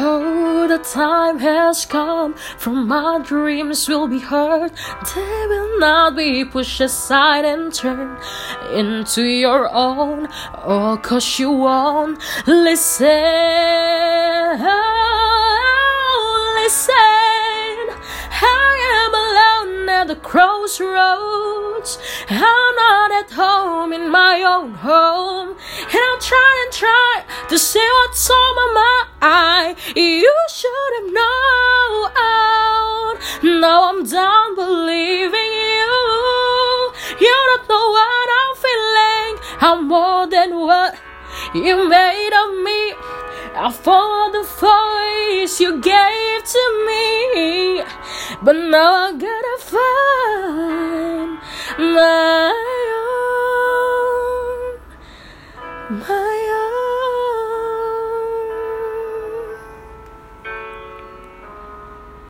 Oh, the time has come from my dreams will be heard. They will not be pushed aside and turned into your own. Oh, cause you won't listen. Listen. I am alone at the crossroads. I'm not at home in my own home. And I'm trying and trying to see what's on my. You should have known. Now I'm done believing you. You don't know what I'm feeling. I'm more than what you made of me. I follow the voice you gave to me, but now I gotta find my own. My